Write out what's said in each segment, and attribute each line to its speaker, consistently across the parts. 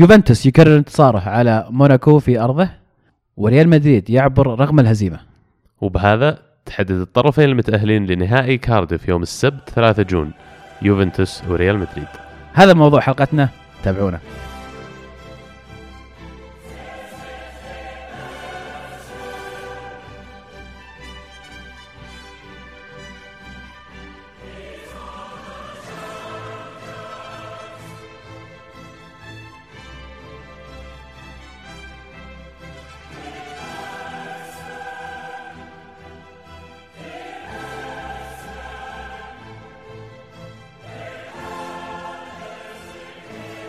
Speaker 1: يوفنتوس يكرر انتصاره على موناكو في أرضه وريال مدريد يعبر رغم الهزيمة.
Speaker 2: وبهذا تحدد الطرفين المتأهلين لنهائي كارديف يوم السبت 3 June يوفنتوس وريال مدريد.
Speaker 1: هذا موضوع حلقتنا تابعونا.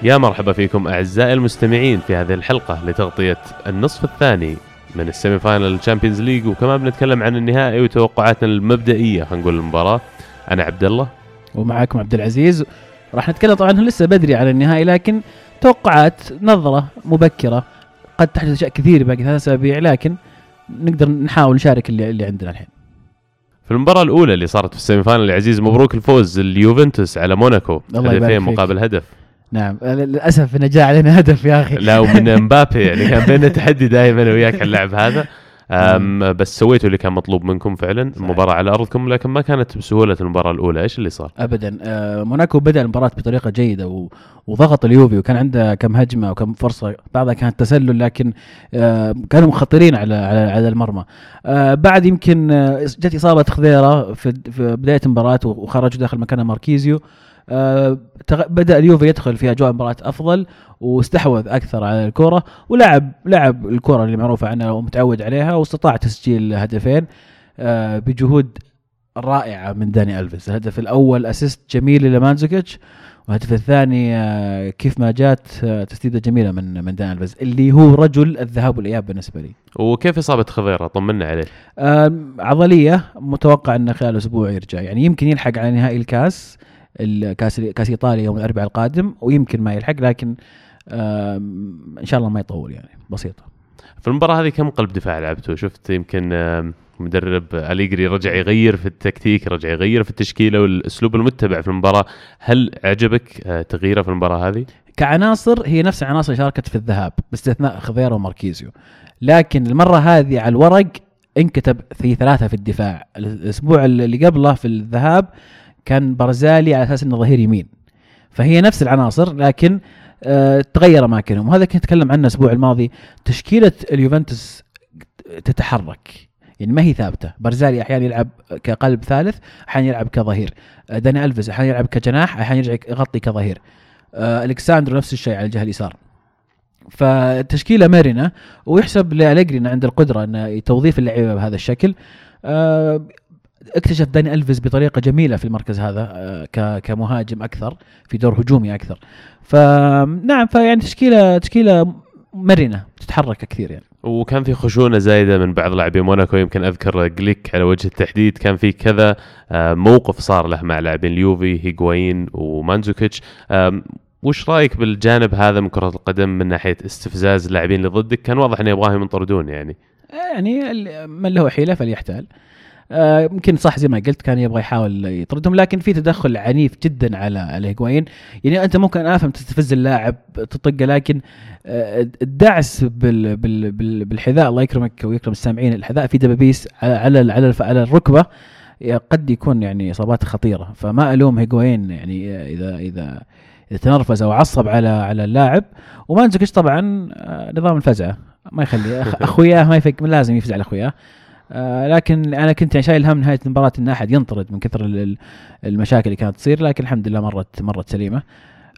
Speaker 2: يا مرحبا فيكم أعزائي المستمعين في هذه الحلقة لتغطية النصف الثاني من ال semi-final ال Champions League وكمان بنتكلم عن النهائي وتوقعاتنا المبدئية خلينا نقول المباراة. أنا عبد الله.
Speaker 1: ومعاكم عبد العزيز. راح نتكلم طبعا لسه بدري على النهائي لكن توقعات نظرة مبكرة. قد تحدث أشياء كثير باقي ثلاث أسابيع لكن نقدر نحاول نشارك اللي, اللي عندنا الحين.
Speaker 2: في المباراة الأولى اللي صارت في ال semi-final عزيز مبروك الفوز اليوفنتوس على موناكو. هدفين. مقابل هدف.
Speaker 1: نعم. للأسف انه جاء علينا هدف يا أخي.
Speaker 2: لا ومن مبابي يعني كان بيننا تحدي دائما وياك على اللعب هذا. أم بس سويتوا اللي كان مطلوب منكم فعلا
Speaker 1: صحيح.
Speaker 2: المباراة على أرضكم لكن ما كانت بسهولة المباراة الأولى. إيش اللي صار؟
Speaker 1: ابدا. آه موناكو بدأ المباراة بطريقة جيدة و... وضغط اليوفي وكان عنده كم هجمة وكم فرصة. بعضها كانت تسلل لكن آه كانوا مخطرين على على على المرمى. آه بعد يمكن جت إصابة خضيره في, في بداية المباراة وخرجوا داخل مكانه ماركيزيو. بدأ اليوفي يدخل في اجواء المباراه أفضل واستحوذ أكثر على الكره ولعب لعب الكره اللي معروفة عنها ومتعود عليها واستطاع تسجيل هدفين آه بجهود رائعة من داني ألفيس. الهدف الأول assist جميل لمانزوكيتش والهدف الثاني آه، كيف ما جات آه، تسديدة جميلة من من داني ألفيس اللي هو رجل الذهاب والإياب بالنسبة لي.
Speaker 2: وكيف إصابة خضيرة؟ طمنا عليه.
Speaker 1: عضلية متوقع إنه خلال أسبوع يرجع. يعني يمكن يلحق على نهائي الكاس الكاس كاس إيطاليا يوم الأربعاء القادم ويمكن ما يلحق لكن إن شاء الله ما يطول يعني بسيطة
Speaker 2: في المباراة هذه كم قلب دفاع لعبتوا؟ شفت يمكن مدرب أليجري رجع يغير في التكتيك رجع يغير في التشكيلة والأسلوب المتبع في المباراة هل عجبك آه، تغييره في المباراة هذه؟
Speaker 1: كعناصر هي نفس العناصر اللي شاركت في الذهاب باستثناء خضيره وماركيزيو لكن المرة هذه على الورق انكتب في ثلاثة في الدفاع الأسبوع اللي قبله في الذهاب كان برزالي على أساس إنه ظهير يمين. فهي نفس العناصر لكن آه تغير أماكنهم. وهذا كنت أتكلم عنه الأسبوع الماضي. تشكيلة اليوفنتوس تتحرك. يعني ما هي ثابتة. برزالي أحيانا يلعب كقلب ثالث أحيانا يلعب كظهير. آه، داني الفيز أحيانا يلعب كجناح أحيانا يرجع يغطي كظهير. آه، ألكساندرو نفس الشيء على الجهة اليسار. فتشكيله مرنة ويحسب لأليجري إنه عنده القدرة إنه توظيف اللعيبة بهذا الشكل. آه، اكتشف داني الفيز بطريقة جميلة في المركز هذا آه، كمهاجم أكثر في دور هجومي أكثر. فنعم فيعني تشكيلة تشكيلة مرنة تتحرك كثير يعني.
Speaker 2: وكان في خشونة زايدة من بعض لاعبي موناكو يمكن أذكر جليك على وجه التحديد كان في كذا آه، موقف صار له مع لاعبين اليوفي هيغوايين ومانزوكيتش. آم، وش رأيك بالجانب هذا من كرة القدم من ناحية استفزاز اللاعبين اللي ضدك؟ كان واضح انه يبغاهم ينطردون يعني.
Speaker 1: يعني من له حيلة فليحتال. آه، يمكن صح زي ما قلت كان يبغى يحاول يطردهم لكن في تدخل عنيف جدا على على هيغوايين يعني أنت ممكن أفهم تستفز اللاعب تطقه لكن آه، الدعس بال بال بال بالحذاء الله يكرمك ويكرم السامعين الحذاء في دبابيس على على على, على الركبة قد يكون يعني إصابات خطيرة. فما ألوم هيغوايين يعني آه، إذا إذا إذا تنرفز أو عصب على على اللاعب. ومانزوكيتش طبعا آه، نظام الفزعة. ما يخلي أخوياه ما يفك لازم يفزع على اخوياه آه لكن أنا كنت يعني شايل هم نهاية المباراة إن أحد ينطرد من كثر ال- ال- المشاكل اللي كانت تصير لكن الحمد لله مرت مرت سليمة.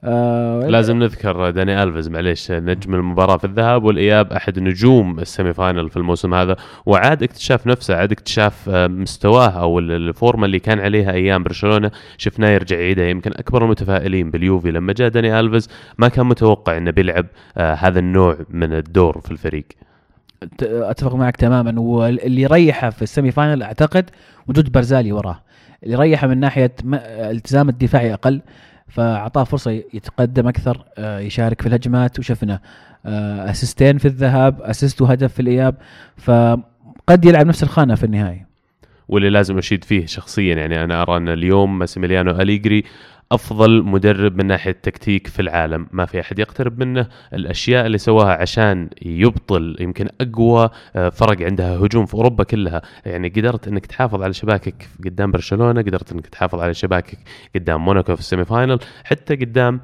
Speaker 1: آه
Speaker 2: لازم نذكر داني الفيز معليش نجم المباراة في الذهاب والإياب أحد نجوم ال semi-final في الموسم هذا. وعاد اكتشاف نفسه عاد اكتشاف آه، مستواه أو ال- الفورمة اللي كان عليها أيام برشلونة. شفناه يرجع يعيدها يمكن أكبر المتفائلين باليوفي لما جاء داني الفيز ما كان متوقع إنه بيلعب آه، هذا النوع من الدور في الفريق.
Speaker 1: أتفق معك تماما. واللي يريحه في ال semi final أعتقد وجود برزالي وراه. اللي يريحه من ناحية التزام الدفاعي أقل فأعطاه فرصة يتقدم أكثر آه، يشارك في الهجمات. وشفنا آه، assist ين في الذهاب assist وهدف في الإياب. فقد يلعب نفس الخانة في النهائي
Speaker 2: واللي لازم أشيد فيه شخصيا يعني أنا أرى أن اليوم ماسيميليانو أليجري أفضل مدرب من ناحية تكتيك في العالم. ما في أحد يقترب منه. الأشياء اللي سواها عشان يبطل يمكن أقوى آه، فرق عندها هجوم في أوروبا كلها. يعني قدرت إنك تحافظ على شباكك قدام برشلونة قدرت إنك تحافظ على شباكك قدام موناكو في ال semi final حتى قدام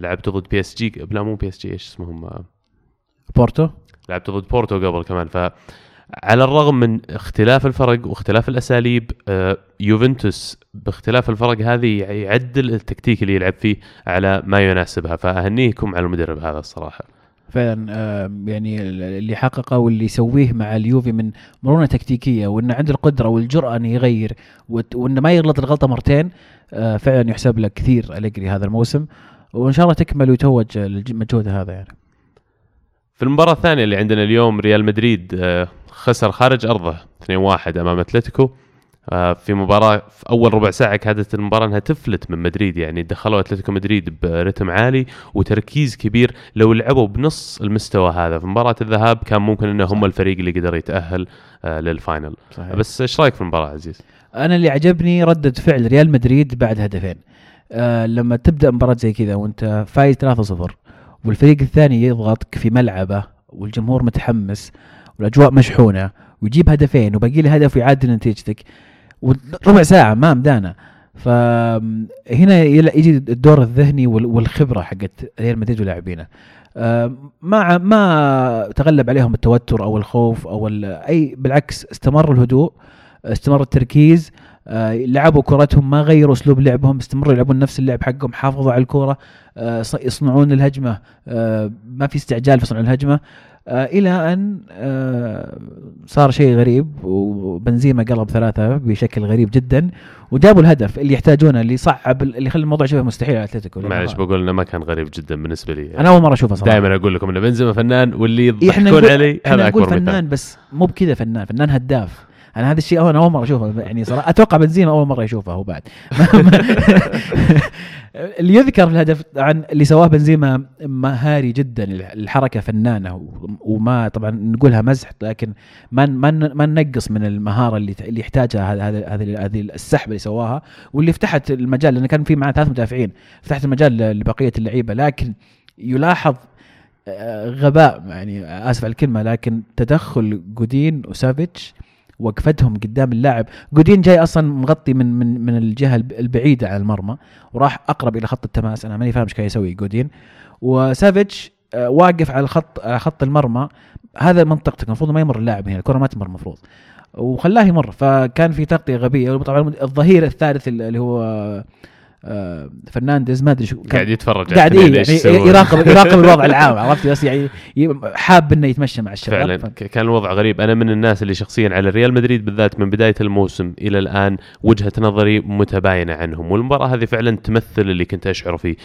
Speaker 2: لعبت ضد بي اس جي لا مو بي اس جي إيش اسمهم؟ آه،
Speaker 1: بورتو؟
Speaker 2: لعبت ضد بورتو قبل كمان. ف على الرغم من اختلاف الفرق واختلاف الأساليب آه، يوفنتوس باختلاف الفرق هذه يعدل التكتيك اللي يلعب فيه على ما يناسبها. فأهنيكم على المدرب هذا الصراحة.
Speaker 1: فعلا آه، يعني اللي حققه واللي يسويه مع اليوفي من مرونة تكتيكية وإنه عنده القدرة والجرأة إنه يغير وإنه ما يغلط الغلطة مرتين آه، فعلا يحسب له كثير أليجري هذا الموسم. وإن شاء الله تكمل ويتوج المجهود هذا يعني.
Speaker 2: في المباراة الثانية اللي عندنا اليوم ريال مدريد آه، خسر خارج أرضه 2-1 أمام أتلتيكو. آه، في مباراة في أول ربع ساعة كادت المباراة أنها تفلت من مدريد يعني دخلوا أتلتيكو مدريد برتم عالي وتركيز كبير لو لعبوا بنص المستوى هذا. في مباراة الذهاب كان ممكن أنه هم الفريق اللي قدر يتأهل آه، لل final.
Speaker 1: صحيح.
Speaker 2: بس إيش رأيك في المباراة عزيز؟
Speaker 1: أنا اللي عجبني ردة فعل ريال مدريد بعد هدفين. آه لما تبدأ مباراة زي كذا وأنت فايز 3-0 والفريق الثاني يضغطك في ملعبه والجمهور متحمس والأجواء مشحونة ويجيب هدفين وباقي له هدف ويعدل نتيجتك وربع ساعة ما مدانا فهنا يجي الدور الذهني وال- والخبرة حقت ريال مدريد ولاعبينه. آه، ما ما تغلب عليهم التوتر أو الخوف أو أي بالعكس استمر الهدوء استمر التركيز لعبوا كرتهم ما غيروا أسلوب لعبهم استمروا يلعبون نفس اللعب حقهم حافظوا على الكورة آه، يصنعون الهجمة آه، ما في استعجال في صنع الهجمة. آه، إلى أن آه، صار شيء غريب وبنزيما قلب ثلاثة بشكل غريب جدا وجابوا الهدف اللي يحتاجونه اللي صعب اللي خلى الموضوع شبه مستحيل على أتلتيكو.
Speaker 2: معلش بقول إنه ما كان غريب جدا بالنسبة لي.
Speaker 1: أنا أول مرة أشوفه صراحة.
Speaker 2: دائما أقول لكم إن بنزيما فنان واللي يضحكون علي هذا
Speaker 1: نقول
Speaker 2: أكبر
Speaker 1: فنان
Speaker 2: مثال
Speaker 1: بس مو بكذا فنان فنان هداف. أنا هذا الشيء أنا أول مرة أشوفه. يعني صراحة أتوقع بنزيما أول مرة يشوفه هو بعد. اللي يذكر في الهدف عن اللي سواه بنزيما مهاري جدا الحركة فنانة وما طبعا نقولها مزح لكن ما ما ما ننقص من المهارة اللي اللي يحتاجها هذا هذه هذه السحبه اللي سواها. واللي فتحت المجال لأن كان في معاه ثلاث مدافعين فتحت المجال لبقية اللعيبة لكن يلاحظ آه، غباء يعني آسف على الكلمة لكن تدخل جودين وسافيتش وقفتهم قدام اللاعب. جودين جاي أصلا مغطي من من من الجهة الب- البعيدة عن المرمى وراح أقرب إلى خط التماس. أنا ماني فاهم إيش كان يسوي جودين. وسافيتش آه، واقف على الخط على خط المرمى. هذا منطقتك المفروض ما يمر اللاعب هنا. الكرة ما تمر المفروض. وخلاه يمر. فكان في تغطية غبية. طبعا الظهير الثالث اللي هو آه، فرنانديز ما أدري شو
Speaker 2: قاعد يتفرج
Speaker 1: قاعد إيه يعني. يراقب يراقب الوضع العام عرفت؟ بس يعني حاب إنه يتمشى مع الشباب.
Speaker 2: فعلا.
Speaker 1: ف-
Speaker 2: كان الوضع غريب. أنا من الناس اللي شخصيا على ريال مدريد بالذات من بداية الموسم إلى الآن وجهة نظري متباينة عنهم. والمباراة هذه فعلا تمثل اللي كنت اشعره فيه.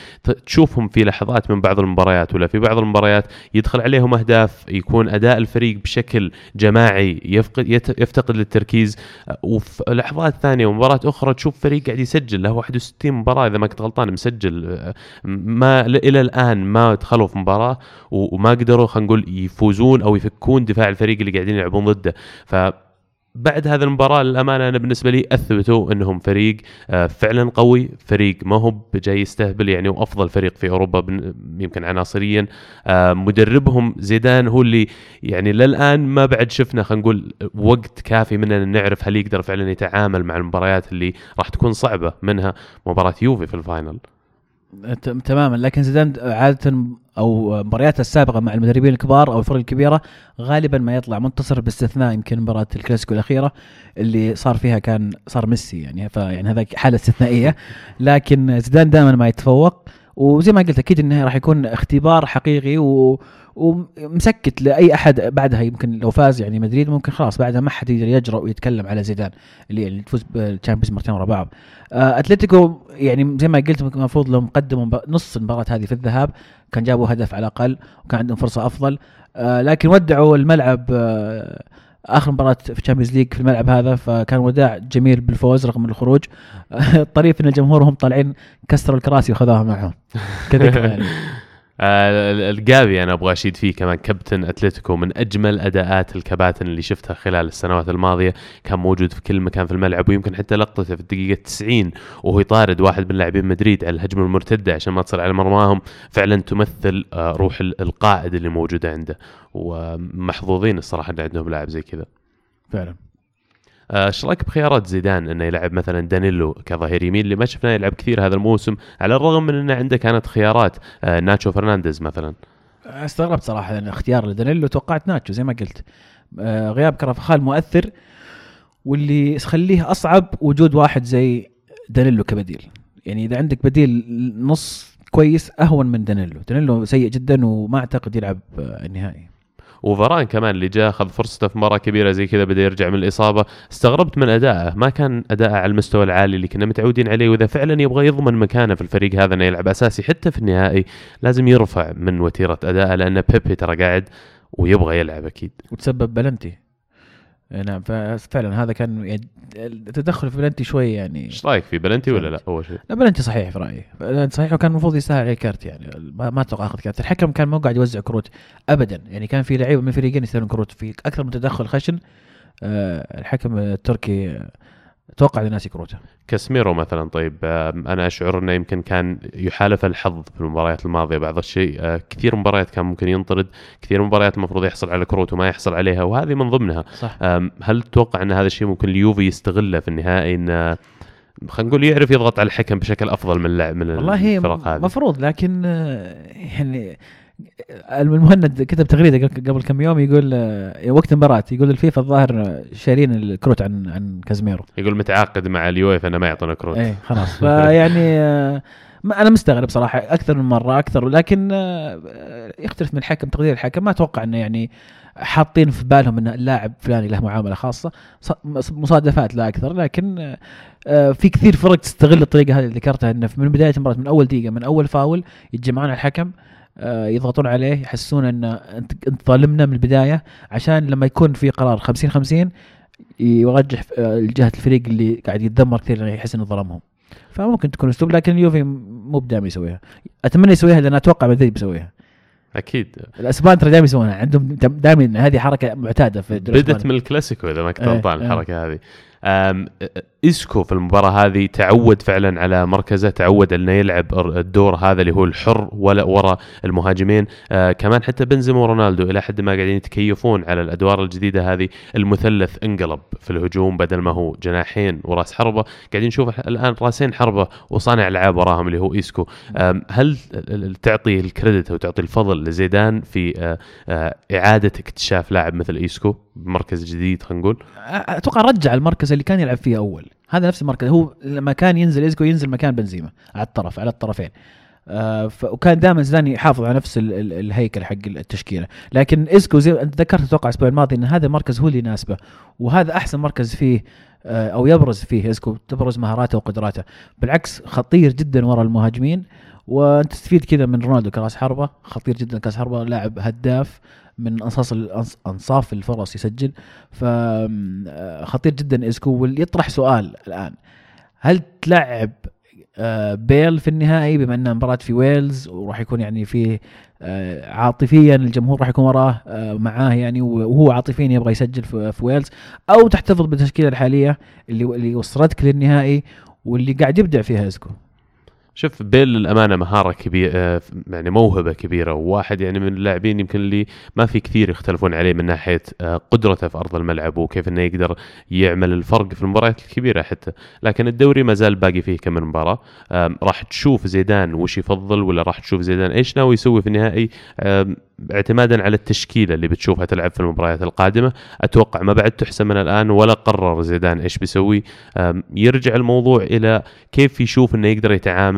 Speaker 2: تشوفهم في لحظات من بعض المباريات ولا في بعض المباريات يدخل عليهم أهداف يكون أداء الفريق بشكل جماعي يفقد يفتقد للتركيز. أه، وفي لحظات ثانية ومباراة أخرى تشوف فريق قاعد يسجل له 61 مباراة إذا ما كنت غلطان مسجل ما إلى الآن ما دخلوا في مباراة وما قدروا خلينا نقول يفوزون أو يفكون دفاع الفريق اللي قاعدين يلعبون ضده. ف بعد هذه المباراة للأمانة أنا بالنسبة لي أثبتوا أنهم فريق آه، فعلا قوي فريق ما هو جاي يستهبل يعني وأفضل فريق في أوروبا بن- يمكن عناصريا. آه، مدربهم زيدان هو اللي يعني للآن ما بعد شفنا خلينا نقول وقت كافي مننا نعرف هل يقدر فعلا يتعامل مع المباريات اللي راح تكون صعبة منها مباراة يوفي في ال
Speaker 1: final. تماما. لكن زيدان عادة أو مبارياته السابقة مع المدربين الكبار أو الفرق الكبيرة غالبا ما يطلع منتصر باستثناء يمكن مباراة الكلاسيكو الأخيرة اللي صار فيها كان صار ميسي يعني. فيعني هذا حالة استثنائية. لكن زيدان دائما ما يتفوق. وزي ما قلت أكيد إنه راح يكون اختبار حقيقي و ومسكت لأي أحد بعدها. يمكن لو فاز يعني مدريد ممكن خلاص بعدها ما حد يقدر يجرؤ ويتكلم على زيدان اللي اللي تفوز بال Champions مرتين ورا بعض. آه، أتلتيكو يعني زي ما قلت المفروض لو قدموا نص المباراة هذه في الذهاب كان جابوا هدف على الأقل وكان عندهم فرصة أفضل. آه، لكن ودعوا الملعب آه، آخر مباراة في ال Champions League في الملعب هذا فكان وداع جميل بالفوز رغم الخروج. الطريف إن الجمهور هم طالعين كسروا الكراسي وخذوها معهم. كذكرى يعني
Speaker 2: آه، الجابي أنا أبغى أشيد فيه كمان كابتن أتلتيكو من أجمل أداءات الكباتن اللي شفتها خلال السنوات الماضية. كان موجود في كل مكان في الملعب ويمكن حتى لقطته في الدقيقة 90 وهو يطارد واحد من لاعبين مدريد على الهجمة المرتدة عشان ما تصل على مرماهم. فعلا تمثل آه، روح القائد اللي موجودة عنده ومحظوظين الصراحة إن عندهم لاعب زي كذا.
Speaker 1: فعلا.
Speaker 2: إيش رأيك بخيارات زيدان إنه يلعب مثلا دانيلو كظهير يمين اللي ما شفناه يلعب كثير هذا الموسم على الرغم من إنه عنده كانت خيارات آه، ناتشو فرنانديز مثلا.
Speaker 1: استغربت صراحة لأن اختيار لدانيلو توقعت ناتشو زي ما قلت. آه، غياب كرفخال مؤثر واللي يخليه أصعب وجود واحد زي دانيلو كبديل. يعني إذا عندك بديل نص كويس أهون من دانيلو. دانيلو سيء جدا وما أعتقد يلعب النهائي
Speaker 2: وفران كمان اللي جاء أخذ فرصته في مباراة كبيرة زي كذا بدأ يرجع من الإصابة. استغربت من أدائه ما كان اداءه على المستوى العالي اللي كنا متعودين عليه وإذا فعلا يبغى يضمن مكانه في الفريق هذا إنه يلعب أساسي حتى في النهائي لازم يرفع من وتيرة أدائه لأن بيبي ترى قاعد ويبغى يلعب أكيد.
Speaker 1: وتسبب بلنتي. نعم ففعلا هذا كان يعني التدخل في بلنتي شوي يعني.
Speaker 2: إيش رأيك في بلنتي ولا لا؟ أول شيء؟
Speaker 1: لا بلنتي صحيح في رأيي. بلنتي صحيح وكان المفروض يستاهل عليه كارت يعني. ما أتوقع أخذ كارت. الحكم كان مو قاعد يوزع كروت ابدا. يعني كان في لعيبة من فريقين يستاهلون كروت. في أكثر من تدخل خشن آه، الحكم التركي أتوقع ناسي كروته
Speaker 2: كاسميرو مثلا طيب أنا أشعر إنه يمكن كان يحالف الحظ في المباريات الماضية بعض الشيء. آه، كثير مباريات كان ممكن ينطرد كثير مباريات المفروض يحصل على كروت وما يحصل عليها وهذه من ضمنها.
Speaker 1: صح.
Speaker 2: هل تتوقع إن هذا الشيء ممكن اليوفي يستغله في النهائي؟ انه خلينا نقول يعرف يضغط على الحكم بشكل أفضل من من
Speaker 1: والله الفرق هذه. مفروض لكن آه، يعني المهند كتب تغريدة قبل كم يوم يقول آه، وقت المباراة يقول الفيفا الظاهر شارين الكروت عن عن كازميرو
Speaker 2: يقول متعاقد مع اليويفا إنه ما يعطونا كروت.
Speaker 1: إيه خلاص. فيعني آه، أنا مستغرب صراحة أكثر من مرة أكثر لكن آه، يختلف من الحكم تقدير الحكم. ما أتوقع إنه يعني حاطين في بالهم إن اللاعب فلاني له معاملة خاصة. مصادفات لا أكثر لكن في كثير فرق تستغل الطريقة هذه اللي ذكرتها إنه من بداية المباراة من أول دقيقة من أول فاول يتجمعون على الحكم. آه، يضغطون عليه يحسون إن انت أنت ظالمنا من البداية عشان لما يكون في قرار 50 50 يرجح آه، جهه الفريق اللي قاعد يتذمر كثير يحس إنه ظلمهم. فممكن تكون أسلوب لكن اليوفي مو بدائما يسويها. أتمنى يسويها لأن أتوقع مدريد بيسويها.
Speaker 2: أكيد.
Speaker 1: الأسبان ترى دائما يسوونها. عندهم دائما هذه حركة معتادة في
Speaker 2: بدت من الكلاسيكو إذا ما كنت إيه، غلطان الحركة هذه. اسكو في المباراة هذه تعود فعلا على مركزه تعود إنه يلعب الدور هذا اللي هو الحر ولا ورا المهاجمين. آه كمان حتى بنزيما ورونالدو إلى حد ما قاعدين يتكيفون على الأدوار الجديدة هذه. المثلث انقلب في الهجوم بدل ما هو جناحين وراس حربة. قاعدين نشوف الآن راسين حربة وصانع العاب وراهم اللي هو اسكو هل تعطي ال credit أو تعطي الفضل لزيدان في آه آه إعادة اكتشاف لاعب مثل اسكو بمركز جديد خلينا نقول.
Speaker 1: أتوقع رجع المركز اللي كان يلعب فيه أول. هذا نفس المركز. هو لما كان ينزل ايسكو ينزل مكان بنزيما على الطرف على الطرفين. آه وكان دائما زيدان يحافظ على نفس ال ال الهيكل حق التشكيلة. لكن اسكو زي أنت ذكرت أتوقع الأسبوع الماضي إن هذا المركز هو اللي يناسبه. وهذا أحسن مركز فيه آه أو يبرز فيه اسكو تبرز مهاراته وقدراته. بالعكس خطير جدا ورا المهاجمين. وأنت تستفيد كذا من رونالدو كراس حربة. خطير جدا كراس حربة لاعب هداف. من أنصاص أنصاف الفرص يسجل. فخطير جدا اسكو ويطرح سؤال الآن. هل تلعب آه، بيل في النهائي بما إنها مباراة في ويلز وراح يكون يعني فيه آه، عاطفيا الجمهور راح يكون وراه آه، معاه يعني وهو عاطفيا يبغى يسجل في ويلز أو تحتفظ بالتشكيلة الحالية اللي اللي وصلتك للنهائي واللي قاعد يبدع فيها اسكو
Speaker 2: شوف بيل للأمانة مهارة كبيرة آه، يعني موهبة كبيرة وواحد يعني من اللاعبين يمكن اللي ما في كثير يختلفون عليه من ناحية آه، قدرته في أرض الملعب وكيف إنه يقدر يعمل الفرق في المباريات الكبيرة حتى. لكن الدوري ما زال باقي فيه كم مباراة. راح تشوف زيدان وش يفضل ولا راح تشوف زيدان؟ إيش ناوي يسوي في النهائي؟ اعتمادا على التشكيلة اللي بتشوفها تلعب في المباريات القادمة. أتوقع ما بعد تحسم من الآن ولا قرر زيدان إيش بيسوي. يرجع الموضوع إلى كيف يشوف إنه يقدر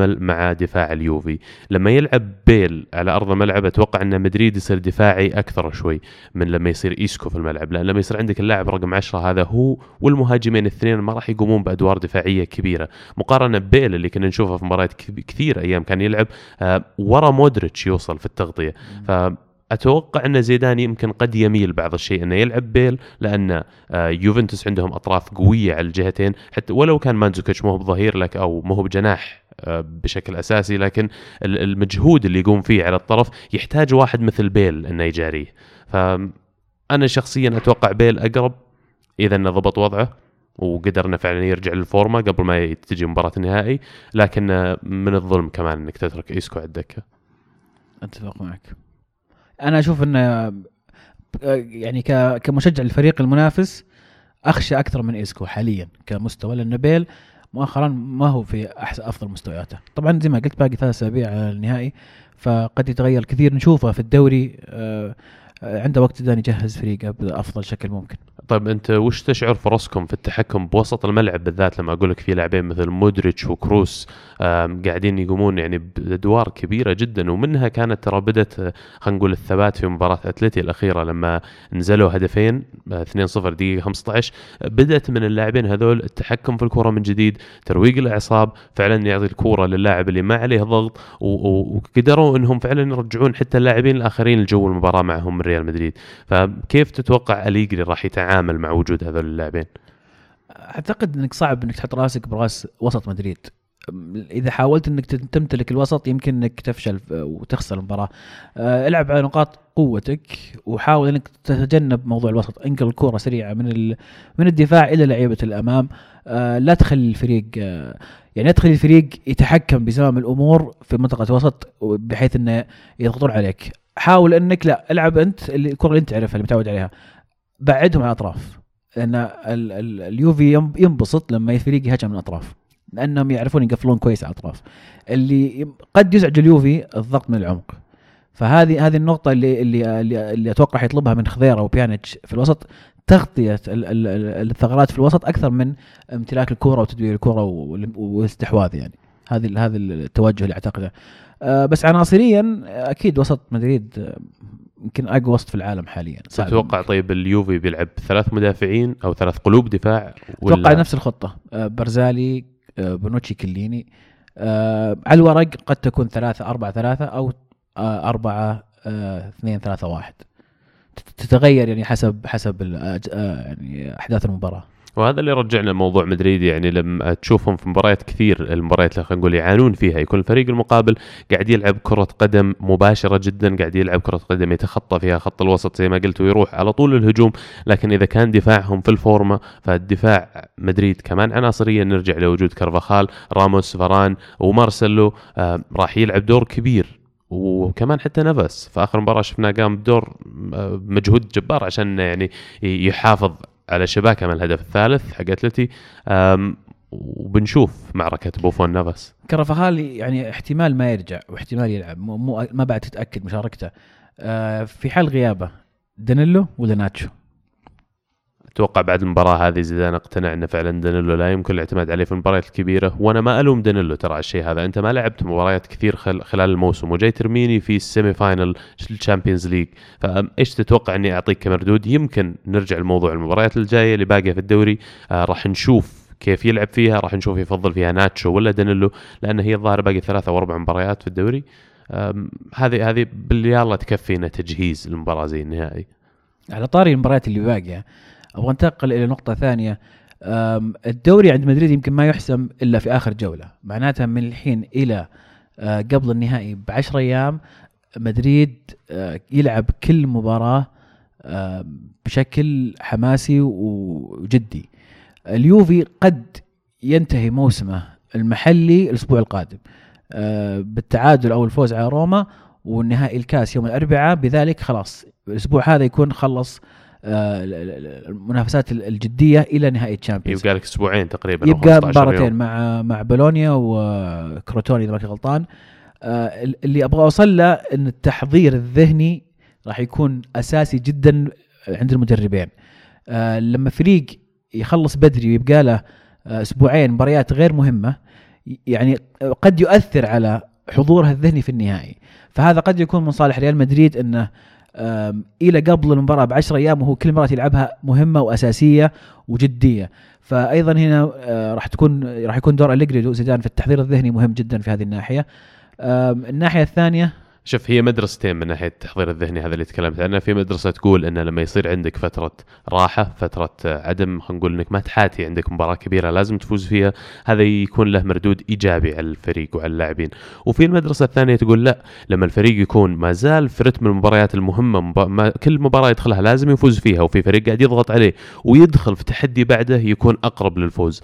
Speaker 2: يتعامل مع دفاع اليوفي. لما يلعب بيل على أرض الملعب أتوقع أن مدريد يصير دفاعي أكثر شوي من لما يصير إيسكو في الملعب. لأن لما يصير عندك اللاعب رقم 10 هذا هو والمهاجمين الاثنين ما راح يقومون بأدوار دفاعية كبيرة. مقارنة ببيل اللي كنا نشوفه في مباريات كثير أيام كان يلعب ورا مودريتش يوصل في التغطية. ف أتوقع أن زيدان يمكن قد يميل بعض الشيء أنه يلعب بيل لأن آه، يوفنتوس عندهم أطراف قوية على الجهتين. حتى ولو كان مانزوكيتش مو بظهير لك أو مو بجناح آه، بشكل أساسي لكن ال- المجهود اللي يقوم فيه على الطرف يحتاج واحد مثل بيل إنه يجاريه. فأنا شخصيا أتوقع بيل أقرب إذا إنه ضبط وضعه وقدر انه فعلا يرجع للفورمة قبل ما تجي مباراة النهائي لكن من الظلم كمان إنك تترك ايسكو على الدكه
Speaker 1: أتفق معك. أنا أشوف إنه يعني كمشجع للفريق المنافس أخشى أكثر من ايسكو حاليا كمستوى لأن بيل مؤخرا ما هو في احسن أفضل مستوياته. طبعا زي ما قلت باقي ثلاث أسابيع على النهائي. فقد يتغير كثير نشوفه في الدوري آه، آه، عنده وقت جدا يجهز فريقه بأفضل شكل ممكن.
Speaker 2: طيب أنت وش تشعر فرصكم في التحكم بوسط الملعب بالذات لما أقول لك في لاعبين مثل مودريتش وكروس قاعدين يقومون يعني بأدوار كبيرة جدا ومنها كانت ترى بدت آه، خلينا نقول الثبات في مباراة اتلتي الأخيرة لما نزلوا هدفين آه، 2-0 دقيقة 15 آه، بدأت من اللاعبين هذول التحكم في الكرة من جديد ترويق الأعصاب فعلا يعطي الكرة للاعب اللي ما عليه ضغط وقدروا إنهم فعلا يرجعون حتى اللاعبين الآخرين لجو المباراة معهم من ريال مدريد. فكيف تتوقع أليجري راح يتعامل مع وجود هذول اللاعبين؟
Speaker 1: أعتقد إنك صعب إنك تحط رأسك برأس وسط مدريد. إذا حاولت إنك تمتلك الوسط يمكن إنك تفشل وتخسر المباراة. آه، العب على نقاط قوتك وحاول إنك تتجنب موضوع الوسط. انقل الكرة سريعة من من الدفاع إلى لعيبة الأمام. آه، لا تخلي الفريق آه، يعني لا تخلي الفريق يتحكم بزمام الأمور في منطقة الوسط بحيث إنه يضغطون عليك. حاول انك لا العب انت اللي- الكرة اللي انت تعرفها اللي متعود عليها. بعدهم عن الأطراف. لأن ال- ال- اليوفي ينب- ينبسط لما الفريق يهاجم من الأطراف. لأنهم يعرفون يقفلون كويس على الأطراف. اللي قد يزعج اليوفي الضغط من العمق. فهذه هذه النقطة اللي اللي اللي, أتوقع حيطلبها من خضيرة وبيانيتش في الوسط. ال- الثغرات في الوسط أكثر من امتلاك الكرة وتدوير الكرة وال- والاستحواذ يعني. هذه هذا التوجه اللي أعتقده. آه، بس عناصريا أكيد وسط مدريد آه، يمكن أقوى وسط في العالم حاليا.
Speaker 2: تتوقع طيب اليوفي بيلعب ثلاث مدافعين أو ثلاث قلوب دفاع
Speaker 1: أتوقع نفس الخطة. آه، برزالي بونوتشي كليني. على الورق قد تكون ثلاثة أربعة ثلاثة أو أربعة اثنين ثلاثة واحد. تت- تتغير يعني حسب حسب يعني أحداث المباراة.
Speaker 2: وهذا اللي رجعنا لموضوع مدريد يعني لما تشوفهم في مباريات كثير المباريات اللي خلينا نقول يعانون فيها. يكون الفريق المقابل قاعد يلعب كرة قدم مباشرة جدا قاعد يلعب كرة قدم يتخطى فيها خط الوسط زي ما قلت ويروح على طول الهجوم. لكن إذا كان دفاعهم في الفورمة فالدفاع مدريد كمان عناصريا نرجع لوجود كارفاخال راموس فران ومارسيلو آه راح يلعب دور كبير. وكمان حتى نفس في آخر مباراة شفناه قام بدور آه، مجهود جبار عشان يعني يحافظ على شباكه من الهدف الثالث حق أتلتي. وبنشوف معركة بوفون نفس
Speaker 1: كارفاخال يعني احتمال ما يرجع واحتمال يلعب. مو ما بعد تتأكد مشاركته. آه، في حال غيابه دانيلو ولا ناتشو؟
Speaker 2: أتوقع بعد المباراة هذه زيدان اقتنع إنه فعلا دانيلو لا يمكن الاعتماد عليه في المباريات الكبيرة. وأنا ما ألوم دانيلو ترى على الشيء هذا. أنت ما لعبت مباريات كثير خل... خلال الموسم وجاي ترميني في ال semi final ال Champions League. فايش تتوقع إني أعطيك كمردود؟ يمكن نرجع لموضوع المباريات الجاية اللي باقية في الدوري. آه راح نشوف كيف يلعب فيها راح نشوف يفضل فيها ناتشو ولا دانيلو لأن هي الظاهر باقي ثلاثة أو أربع مباريات في الدوري. هذه هذه يالله يلا تكفينا تجهيز المباراة زي النهائي.
Speaker 1: على طاري المباريات اللي باقية أبغى أنتقل إلى نقطة ثانية. الدوري عند مدريد يمكن ما يحسم إلا في آخر جولة. معناتها من الحين إلى آه، قبل النهائي بعشر أيام مدريد آه، يلعب كل مباراة آه، بشكل حماسي وجدي. اليوفي قد ينتهي موسمه المحلي الأسبوع القادم بالتعادل أو الفوز على روما والنهائي الكاس يوم الأربعاء. بذلك خلاص الأسبوع هذا يكون خلص المنافسات ال- الجدية إلى نهائي الشامبيونز
Speaker 2: يبقى لك أسبوعين تقريبا
Speaker 1: يبقى
Speaker 2: 15 يوم.
Speaker 1: مباراتين مع مع بولونيا وكروتوني إذا ما كنت غلطان. آه، اللي أبغى أوصل له إن التحضير الذهني راح يكون أساسي جدا عند المدربين. آه، لما فريق يخلص بدري ويبقى له آه، أسبوعين مباريات غير مهمة يعني قد يؤثر على حضوره الذهني في النهائي. فهذا قد يكون من صالح ريال مدريد إنه إلى قبل المباراة بعشر أيام وهو كل مباراه يلعبها مهمة وأساسية وجدية. فايضا هنا آه، راح تكون راح يكون دور أليجري وزيدان في التحضير الذهني مهم جدا في هذه الناحية. الناحية الثانية
Speaker 2: شوف هي مدرستين من ناحية التحضير الذهني هذا اللي تكلمت عنه. في مدرسة تقول انه لما يصير عندك فترة راحة فترة عدم خلينا نقول إنك ما تحاتي عندك مباراة كبيرة لازم تفوز فيها هذا يكون له مردود إيجابي على الفريق وعلى اللاعبين. وفي المدرسة الثانية تقول لا لما الفريق يكون ما زال في رتم المباريات المهمة مب... ما كل مباراة يدخلها لازم يفوز فيها وفي فريق قاعد يضغط عليه ويدخل في تحدي بعده يكون أقرب للفوز.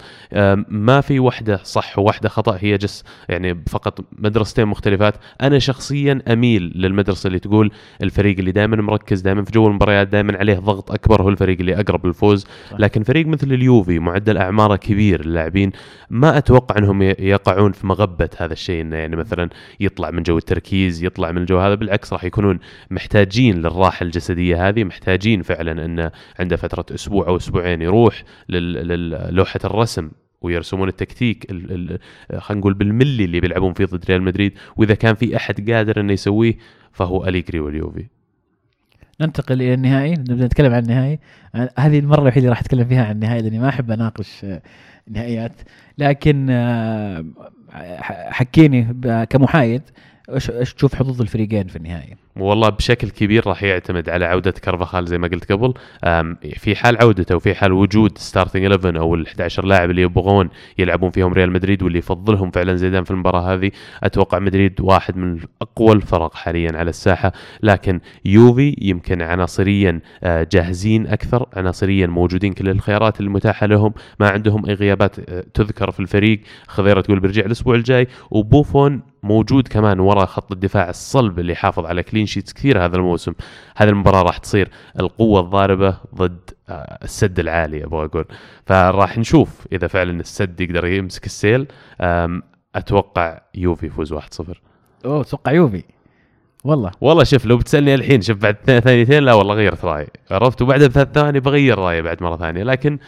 Speaker 2: ما في واحدة صح وواحده خطأ هي just يعني فقط مدرستين مختلفات. أنا شخصيا أميل للمدرسة اللي تقول الفريق اللي دائما مركز دائما في جو المباريات دائما عليه ضغط أكبر هو الفريق اللي أقرب للفوز. لكن فريق مثل اليوفي معدل أعماره كبير اللاعبين ما أتوقع إنهم يقعون في مغبة هذا الشيء إنه يعني مثلا يطلع من جو التركيز يطلع من الجو هذا بالعكس راح يكونون محتاجين للراحة الجسدية هذه محتاجين فعلا إنه عنده فترة أسبوع أو أسبوعين يروح للوحه الرسم. ويرسمون التكتيك خلينا نقول بالملي اللي بيلعبون فيه ضد ريال مدريد. وإذا كان في أحد قادر إنه يسويه فهو أليجري واليوفي.
Speaker 1: ننتقل إلى النهائي. نبدأ نتكلم عن النهائي. هذه المرة الوحيدة اللي راح أتكلم فيها عن النهائي لأني ما أحب أناقش نهائيات. لكن آه، حكيني كمحايد إيش تشوف حظوظ الفريقين في النهائي.
Speaker 2: والله بشكل كبير راح يعتمد على عودة كارفاخال زي ما قلت قبل. في حال عودته وفي حال وجود ستارتنج 11 أو ال 11 لاعب اللي يبغون يلعبون فيهم ريال مدريد واللي يفضلهم فعلا زيدان في المباراة هذه أتوقع مدريد واحد من أقوى الفرق حاليا على الساحة. لكن يوفي يمكن عناصريا آه، جاهزين أكثر عناصريا موجودين كل الخيارات المتاحة لهم. ما عندهم أي غيابات آه، تذكر في الفريق. خضيرة تقول بيرجع الأسبوع الجاي. وبوفون موجود كمان وراء خط الدفاع الصلب اللي يحافظ على clean sheets كثير هذا الموسم. هذه المباراة راح تصير القوة الضاربة ضد آه، السد العالي أبغى أقول. فراح نشوف إذا فعلا السد يقدر يمسك السيل. أتوقع يوفي يفوز 1-0
Speaker 1: أوه أتوقع يوفي. والله.
Speaker 2: والله شوف لو بتسألني الحين شوف بعد ثانيتين لا والله غيرت رايي عرفت؟ وبعدها بثلاث ثواني بغير رأيي بعد مرة ثانية. لكن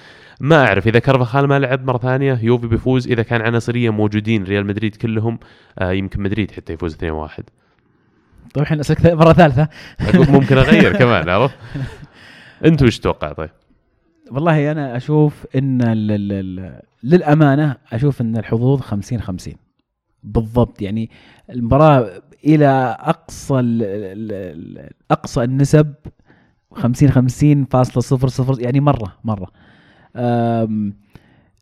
Speaker 2: ما أعرف إذا كارفاخال ما لعب مرة ثانية يوفي بيفوز. إذا كان عناصريا موجودين. ريال مدريد كلهم آه يمكن مدريد حتى يفوز 2-1
Speaker 1: طيب الحين أسألك مرة ثالثة.
Speaker 2: ممكن أغير كمان عرفت؟ انت وش تتوقع طيب؟
Speaker 1: والله أنا أشوف إن للأمانة أشوف إن الحظوظ 50 50 بالضبط يعني المباراة إلى أقصى أقصى النسب 50 50 فاصلة صفر صفر يعني مرة مرة.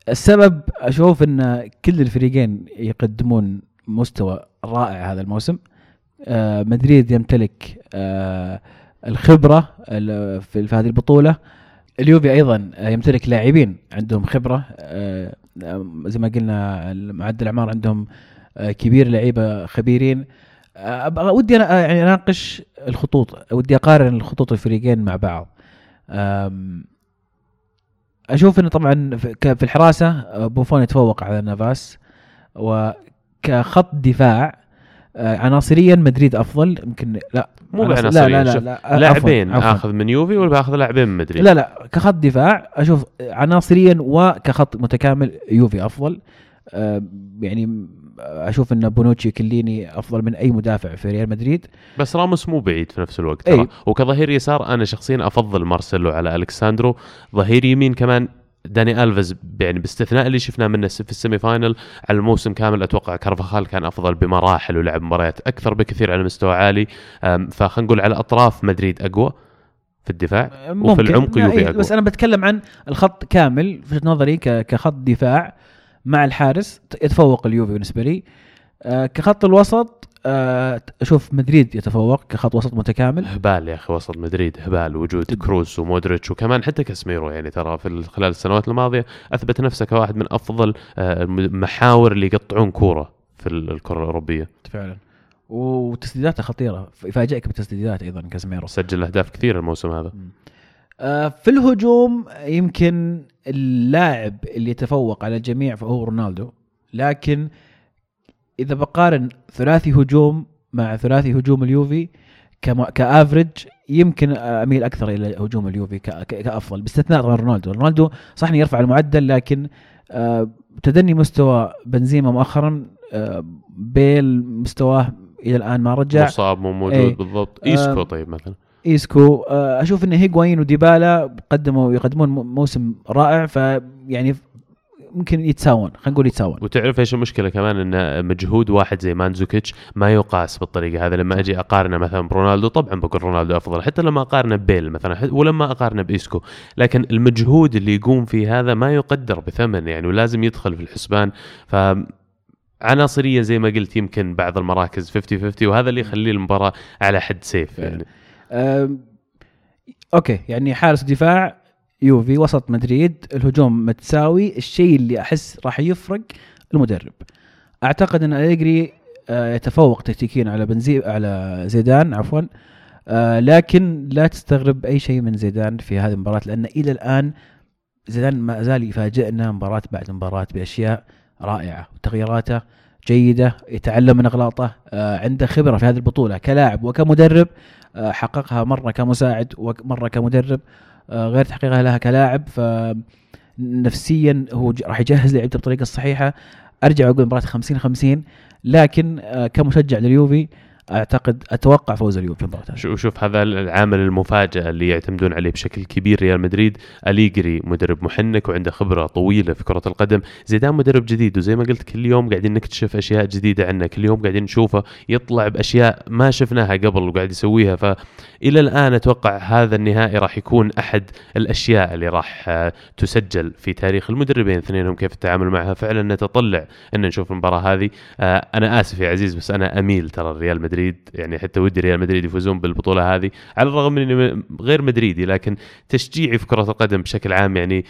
Speaker 1: السبب أشوف إن كل الفريقين يقدمون مستوى رائع هذا الموسم. أه، مدريد يمتلك أه، الخبرة في هذه البطولة. اليوفي أيضا يمتلك لاعبين عندهم خبرة. أه، زي ما قلنا معدل الأعمار عندهم كبير لعيبة خبيرين. ودي أنا يعني أناقش الخطوط ودي أقارن الخطوط الفريقين مع بعض. أشوف إنه طبعا في الحراسة بوفون يتفوق على نافاس. وكخط دفاع آه، عناصريا مدريد أفضل. يمكن لا
Speaker 2: مو بعناصريا لا لا لا, لا لاعبين آخذ من يوفي ولا بآخذ لاعبين من مدريد؟
Speaker 1: لا لا كخط دفاع أشوف عناصريا وكخط متكامل يوفي أفضل. آه، يعني أشوف إن بونوتشي كيليني أفضل من أي مدافع في ريال مدريد.
Speaker 2: بس راموس مو بعيد في نفس الوقت ترى. وكظهير يسار أنا شخصيا أفضل مارسيلو على ألكساندرو. ظهير يمين كمان داني ألفيز يعني باستثناء اللي شفناه منه في ال semi final على الموسم كامل أتوقع كارفاخال كان أفضل بمراحل ولعب مباريات أكثر بكثير على مستوى عالي. فخلينا نقول على أطراف مدريد أقوى في الدفاع ممكن. وفي العمق يوفي أقوى.
Speaker 1: بس أنا بتكلم عن الخط كامل في نظري كخط دفاع. مع الحارس يتفوق اليوفي بالنسبة لي. آه كخط الوسط آه أشوف مدريد يتفوق كخط وسط متكامل.
Speaker 2: هبال يا أخي وسط مدريد هبال وجود كروس ومودريتش وكمان حتى كاسميرو يعني ترى في خلال السنوات الماضية أثبت نفسه كواحد من أفضل آه المحاور اللي يقطعون كورة في الكرة الأوروبية.
Speaker 1: فعلا. وتسديداته خطيرة يفاجئك بتسديدات أيضا كاسميرو
Speaker 2: سجل أهداف كثير الموسم هذا.
Speaker 1: آه في الهجوم يمكن اللاعب اللي يتفوق على الجميع فهو رونالدو لكن إذا بقارن ثلاثي هجوم مع ثلاثي هجوم اليوفي كافرج يمكن أميل أكثر إلى هجوم اليوفي كأفضل باستثناء طبعا رونالدو. رونالدو صح يرفع المعدل لكن آه، تدني مستوى بنزيما مؤخرا آه، بيل مستواه إلى الآن ما رجع.
Speaker 2: مصاب مو موجود إيه. بالضبط. إيسكو طيب مثلا.
Speaker 1: إيسكو آه، أشوف إن هيغوايين وديبالا قدموا يقدمون موسم رائع فيعني ممكن يتساوون خلينا نقول يتساوون.
Speaker 2: وتعرف إيش المشكلة كمان؟ إن مجهود واحد زي مانزوكيتش ما يقاس بالطريقة هذا لما أجي أقارنه مثلا برونالدو طبعا بقول رونالدو أفضل حتى لما أقارنه ببيل مثلا ولما أقارنه بإيسكو. لكن المجهود اللي يقوم فيه هذا ما يقدر بثمن يعني ولازم يدخل في الحسبان. ف عناصريا زي ما قلت يمكن بعض المراكز 50 50 وهذا اللي يخلي المباراة على حد سيف يعني.
Speaker 1: أوكي يعني حارس دفاع يوفي وسط مدريد الهجوم متساوي الشيء اللي أحس راح يفرق المدرب. أعتقد أن أليجري آه، يتفوق تكتيكيا على بنزي على زيدان عفوا آه، لكن لا تستغرب أي شيء من زيدان في هذه المباراة لأن إلى الآن زيدان ما زال يفاجئنا مباراة بعد مباراة بأشياء رائعة وتغييراته. جيدة يتعلم من أغلاطه آه، عنده خبرة في هذه البطولة كلاعب وكمدرب آه، حققها مرة كمساعد ومرة كمدرب آه، غير تحقيقها لها كلاعب فنفسيا هو راح يجهز لعيبته بالطريقة الصحيحه أرجع وأقول مباراة 50 50 لكن كمشجع لليوفي أعتقد أتوقع فوز اليوفي في المباراه.
Speaker 2: شو- شوف هذا العامل المفاجأة اللي يعتمدون عليه بشكل كبير ريال مدريد. أليجري مدرب محنك وعنده خبرة طويلة في كرة القدم. زيدان مدرب جديد وزي ما قلت كل يوم قاعدين نكتشف أشياء جديدة عنه. كل يوم قاعدين نشوفه يطلع بأشياء ما شفناها قبل وقاعد يسويها. فإلى الآن أتوقع هذا النهائي راح يكون أحد الأشياء اللي راح آه، تسجل في تاريخ المدربين. اثنينهم كيف التعامل معها؟ فعلا نتطلع أن نشوف المباراة هذه. آه، أنا آسف يا عزيز بس أنا أميل ترى ريال مدريد. يعني حتى ودي ريال مدريد يفوزون بالبطولة هذه على الرغم من اني غير مدريدي لكن تشجيعي في كرة القدم بشكل عام يعني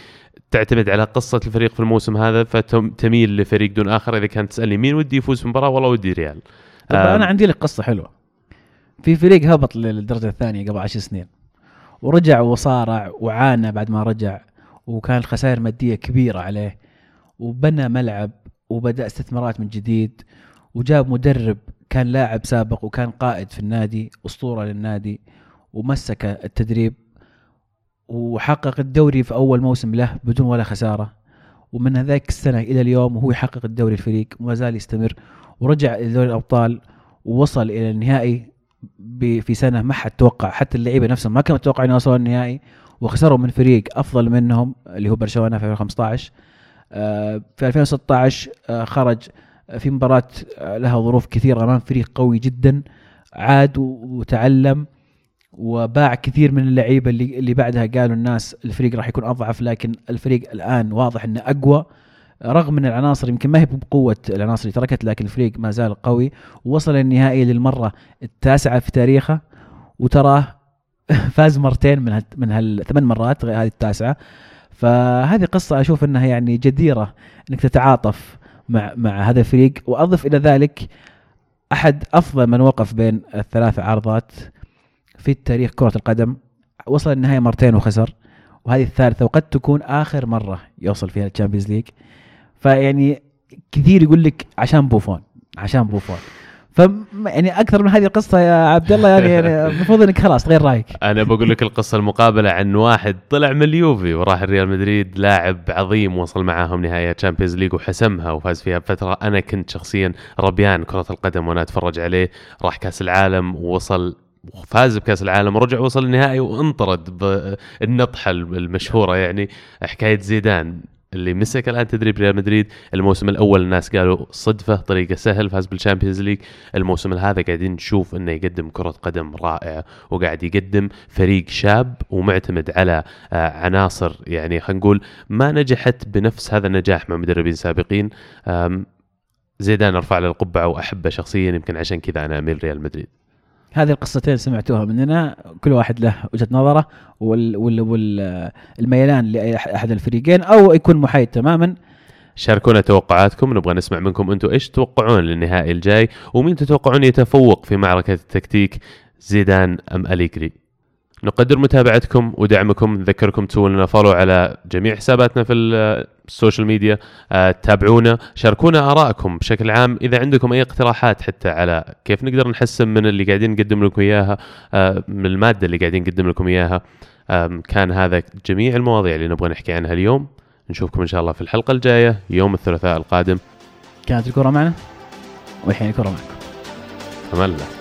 Speaker 2: تعتمد على قصة الفريق في الموسم هذا فتميل لفريق دون آخر. إذا كانت تسألني مين ودي يفوز في المباراة والله ودي ريال.
Speaker 1: طب أنا عندي لك قصة حلوة. في فريق هبط للدرجة الثانية قبل عشر سنين. ورجع وصارع وعانى بعد ما رجع وكان الخسائر مادية كبيرة عليه وبنى ملعب وبدأ استثمارات من جديد وجاب مدرب كان لاعب سابق وكان قائد في النادي أسطورة للنادي ومسك التدريب وحقق الدوري في أول موسم له بدون ولا خسارة. ومن هذاك السنة إلى اليوم وهو يحقق الدوري الفريق وما زال يستمر. ورجع إلى دوري الأبطال ووصل إلى النهائي في سنة ما حد توقع حتى اللعيبة نفسهم ما كانوا متوقعين انه يوصلوا النهائي. وخسروا من فريق أفضل منهم اللي هو برشلونة في 2015 آه، في 2016 آه، خرج في مباراة آه، لها ظروف كثيره امام فريق قوي جدا عاد وتعلم وباع كثير من اللعيبة اللي اللي بعدها قالوا الناس الفريق راح يكون أضعف لكن الفريق الآن واضح إنه أقوى. رغم من العناصر يمكن ما هي بقوة العناصر اللي تركت لكن الفريق ما زال قوي. ووصل النهائي للمرة التاسعة في تاريخه وتراه فاز مرتين من هال من هالثمان مرات هذه التاسعة. فهذه قصة أشوف إنها يعني جديرة إنك تتعاطف مع مع هذا الفريق. وأضف إلى ذلك أحد أفضل من وقف بين الثلاث عارضات في تاريخ كرة القدم. وصل النهائي مرتين وخسر وهذه الثالثة وقد تكون آخر مرة يوصل فيها ال Champions League. فيعني كثير يقول لك عشان بوفون عشان بوفون. ف يعني أكثر من هذه القصة يا عبد الله يعني يعني المفروض إنك خلاص تغير رأيك.
Speaker 2: أنا بقول لك القصة المقابلة عن واحد طلع من اليوفي وراح الريال مدريد لاعب عظيم وصل معاهم نهائي Champions League وحسمها وفاز فيها بفترة. أنا كنت شخصيا ربيان كرة القدم وأنا أتفرج عليه. راح كأس العالم ووصل وفاز بكأس العالم ورجع وصل النهائي وانطرد بالنطحه المشهورة يعني حكاية زيدان. اللي مسك الآن تدريب ريال مدريد. الموسم الأول الناس قالوا صدفة طريقه سهل فاز بال Champions League. الموسم هذا قاعدين نشوف إنه يقدم كرة قدم رائعة وقاعد يقدم فريق شاب ومعتمد على آه، عناصر. يعني خلينا نقول ما نجحت بنفس هذا النجاح مع مدربين سابقين. زيدان أرفع له القبعة وأحبه شخصيا يمكن عشان كذا أنا أميل ريال مدريد.
Speaker 1: هذه القصتين سمعتوها مننا كل واحد له وجهة نظره وال وال وال الميلان لأحد الفريقين أو يكون محايد تماما.
Speaker 2: شاركونا توقعاتكم نبغى نسمع منكم أنتم إيش تتوقعون للنهائي الجاي ومين تتوقعون يتفوق في معركة التكتيك زيدان أم أليجري؟ نقدر متابعتكم ودعمكم. نذكركم تسوون لنا follow على جميع حساباتنا في ال- ال social media آه، تابعونا شاركونا آرائكم بشكل عام. إذا عندكم أي اقتراحات حتى على كيف نقدر نحسن من اللي قاعدين نقدم لكم إياها آه، من المادة اللي قاعدين نقدم لكم إياها آم، كان هذا جميع المواضيع اللي نبغى نحكي عنها اليوم. نشوفكم إن شاء الله في الحلقة الجاية يوم الثلاثاء القادم.
Speaker 1: كانت الكرة معنا والحين الكرة معكم.
Speaker 2: أمان الله.